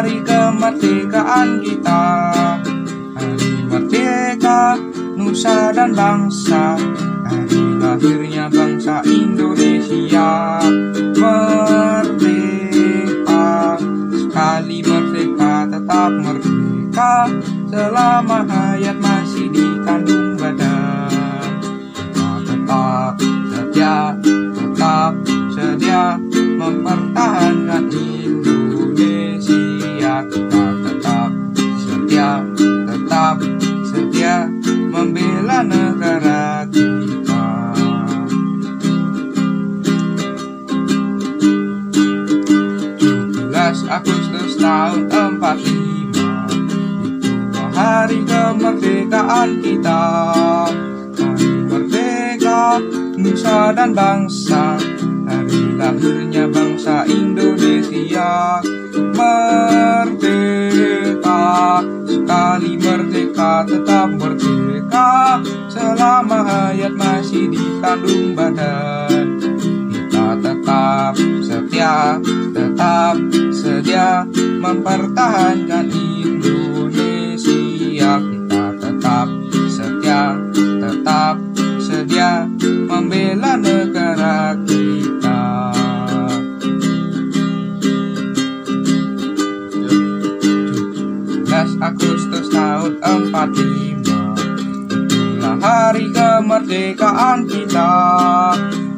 kemerdekaan kita. Hari merdeka Nusa dan bangsa. Hari lahirnya bangsa Indonesia. Merdeka. Sekali merdeka tetap merdeka. Selama hayat masih dikandung badan Kita tetap setia Tetap sedia Mempertahankan Indonesia Tetap setia Membela negara kita. 17 Agustus tahun 45 Itulah hari kemerdekaan kita. Hari merdeka Nusa dan bangsa. Hari lahirnya bangsa Indonesia Merdeka Hayat masih dikandung badan kita tetap setia, tetap sedia mempertahankan Indonesia. Kita tetap setia, tetap sedia membela negara kita. 17 Agustus tahun 45 Itulah hari kemerdekaan kita.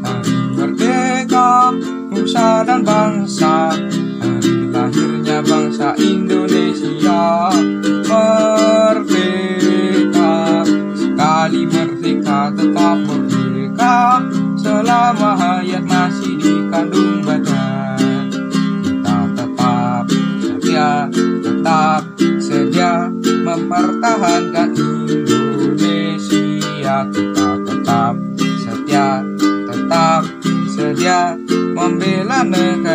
Hari merdeka Nusa dan bangsa. Hari lahirnya bangsa Indonesia. Merdeka Sekali merdeka tetap merdeka. Selama hayat masih dikandung badan. Kita tetap setia Tetap sedia Mempertahankan Kita tetap setia Tetap sedia membela negara